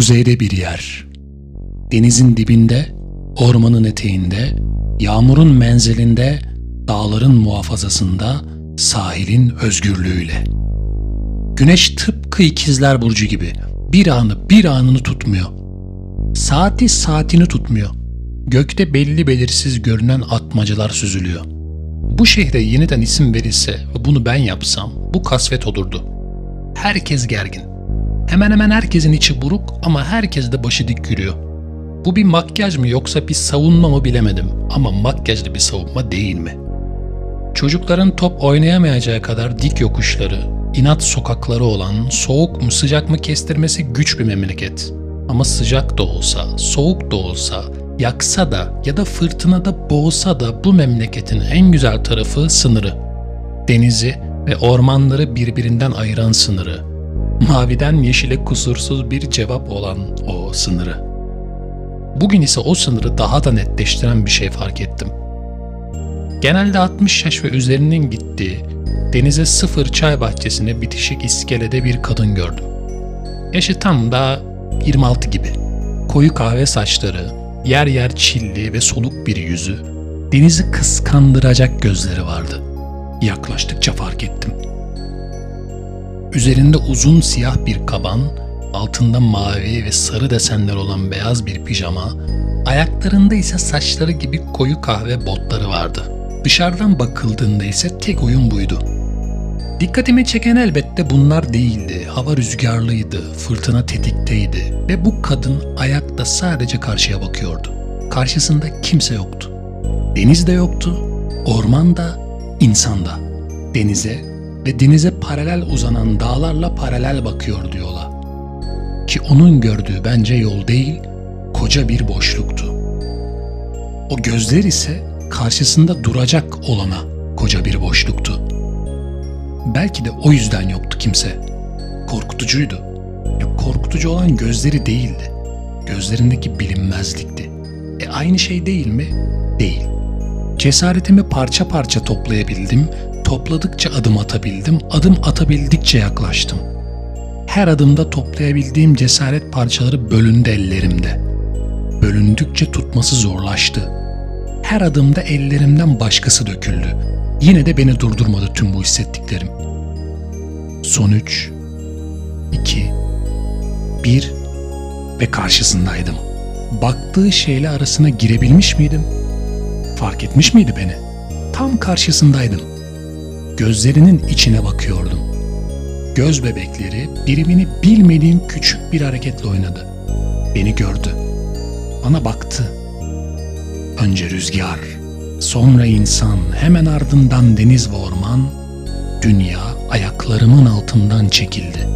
kuzeyde bir yer. Denizin dibinde, ormanın eteğinde, yağmurun menzilinde, dağların muhafazasında, sahilin özgürlüğüyle. Güneş tıpkı ikizler burcu gibi bir anı bir anını tutmuyor. Saati saatini tutmuyor. Gökte belli belirsiz görünen atmacalar süzülüyor. Bu şehre yeniden isim verilse ve bunu ben yapsam bu kasvet olurdu. Herkes gergin. Hemen hemen herkesin içi buruk ama herkes de başı dik yürüyor. Bu bir makyaj mı yoksa bir savunma mı bilemedim ama makyajlı bir savunma değil mi? Çocukların top oynayamayacağı kadar dik yokuşları, inat sokakları olan, soğuk mu sıcak mı kestirmesi güç bir memleket. Ama sıcak da olsa, soğuk da olsa, yaksa da ya da fırtınada boğsa da bu memleketin en güzel tarafı sınırı. Denizi ve ormanları birbirinden ayıran sınırı. Maviden yeşile kusursuz bir cevap olan o sınırı. Bugün ise o sınırı daha da netleştiren bir şey fark ettim. Genelde 60 yaş ve üzerinin gittiği denize sıfır çay bahçesine bitişik iskelede bir kadın gördüm. Yaşı tam da 26 gibi. Koyu kahve saçları, yer yer çilli ve soluk bir yüzü, denizi kıskandıracak gözleri vardı. Yaklaştıkça fark ettim. Üzerinde uzun siyah bir kaban, altında mavi ve sarı desenler olan beyaz bir pijama, ayaklarında ise saçları gibi koyu kahve botları vardı. Dışarıdan bakıldığında ise tek oyun buydu. Dikkatimi çeken elbette bunlar değildi. Hava rüzgarlıydı, fırtına tetikteydi ve bu kadın ayakta sadece karşıya bakıyordu. Karşısında kimse yoktu. Deniz de yoktu, orman da, insan da. Denize ve denize paralel uzanan dağlarla paralel bakıyordu yola. Ki onun gördüğü bence yol değil, koca bir boşluktu. O gözler ise karşısında duracak olana koca bir boşluktu. Belki de o yüzden yoktu kimse. Korkutucuydu. Korkutucu olan gözleri değildi. Gözlerindeki bilinmezlikti. E aynı şey değil mi? Değil. Cesaretimi parça parça toplayabildim, topladıkça adım atabildim, adım atabildikçe yaklaştım. Her adımda toplayabildiğim cesaret parçaları bölündü ellerimde. Bölündükçe tutması zorlaştı. Her adımda ellerimden başkası döküldü. Yine de beni durdurmadı tüm bu hissettiklerim. Son üç, iki, bir ve karşısındaydım. Baktığı şeyle arasına girebilmiş miydim? Fark etmiş miydi beni? Tam karşısındaydım. Gözlerinin içine bakıyordum. Göz bebekleri birimini bilmediğim küçük bir hareketle oynadı. Beni gördü. Bana baktı. Önce rüzgar, sonra insan, hemen ardından deniz ve orman, dünya ayaklarımın altından çekildi.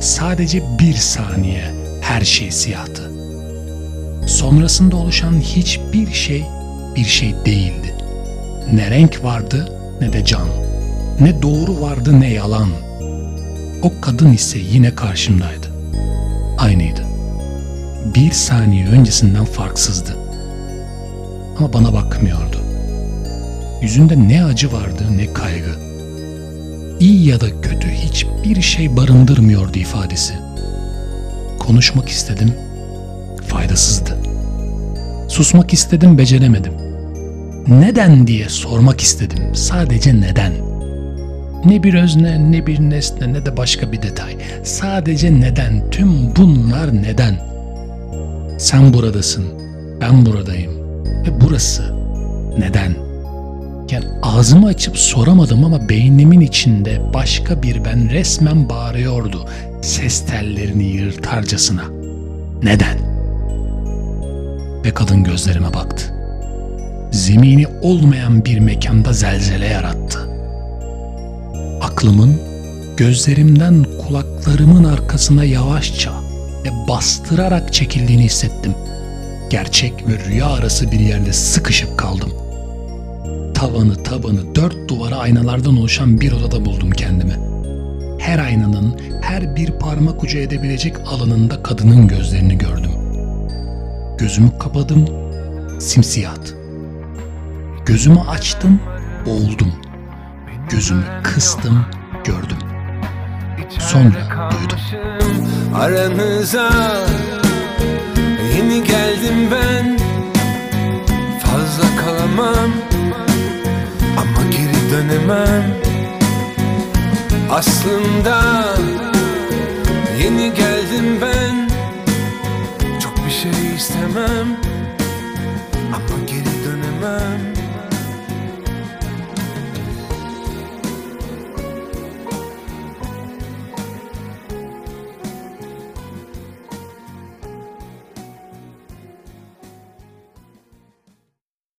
Sadece bir saniye her şey siyahtı. Sonrasında oluşan hiçbir şey bir şey değildi. Ne renk vardı ne de can. Ne doğru vardı ne yalan. O kadın ise yine karşımdaydı. Aynıydı. Bir saniye öncesinden farksızdı. Ama bana bakmıyordu. Yüzünde ne acı vardı ne kaygı. İyi ya da kötü hiçbir şey barındırmıyordu ifadesi. Konuşmak istedim, faydasızdı. Susmak istedim, beceremedim. Neden diye sormak istedim, sadece neden. Ne bir özne, ne bir nesne, ne de başka bir detay. Sadece neden, tüm bunlar neden. Sen buradasın, ben buradayım ve burası neden?'' Yani ağzımı açıp soramadım ama beynimin içinde başka bir ben resmen bağırıyordu ses tellerini yırtarcasına. Neden? Ve kadın gözlerime baktı. Zemini olmayan bir mekanda zelzele yarattı. Aklımın gözlerimden kulaklarımın arkasına yavaşça ve bastırarak çekildiğini hissettim. Gerçek ve rüya arası bir yerde sıkışıp kaldım.'' tavanı tabanı dört duvara aynalardan oluşan bir odada buldum kendimi. Her aynanın her bir parmak ucu edebilecek alanında kadının gözlerini gördüm. Gözümü kapadım, simsiyaht. Gözümü açtım, boğuldum. Gözümü kıstım, gördüm. Sonra duydum. aranıza Yeni geldim ben Fazla kalamam Ama geri dönemem Aslında Yeni geldim ben Çok bir şey istemem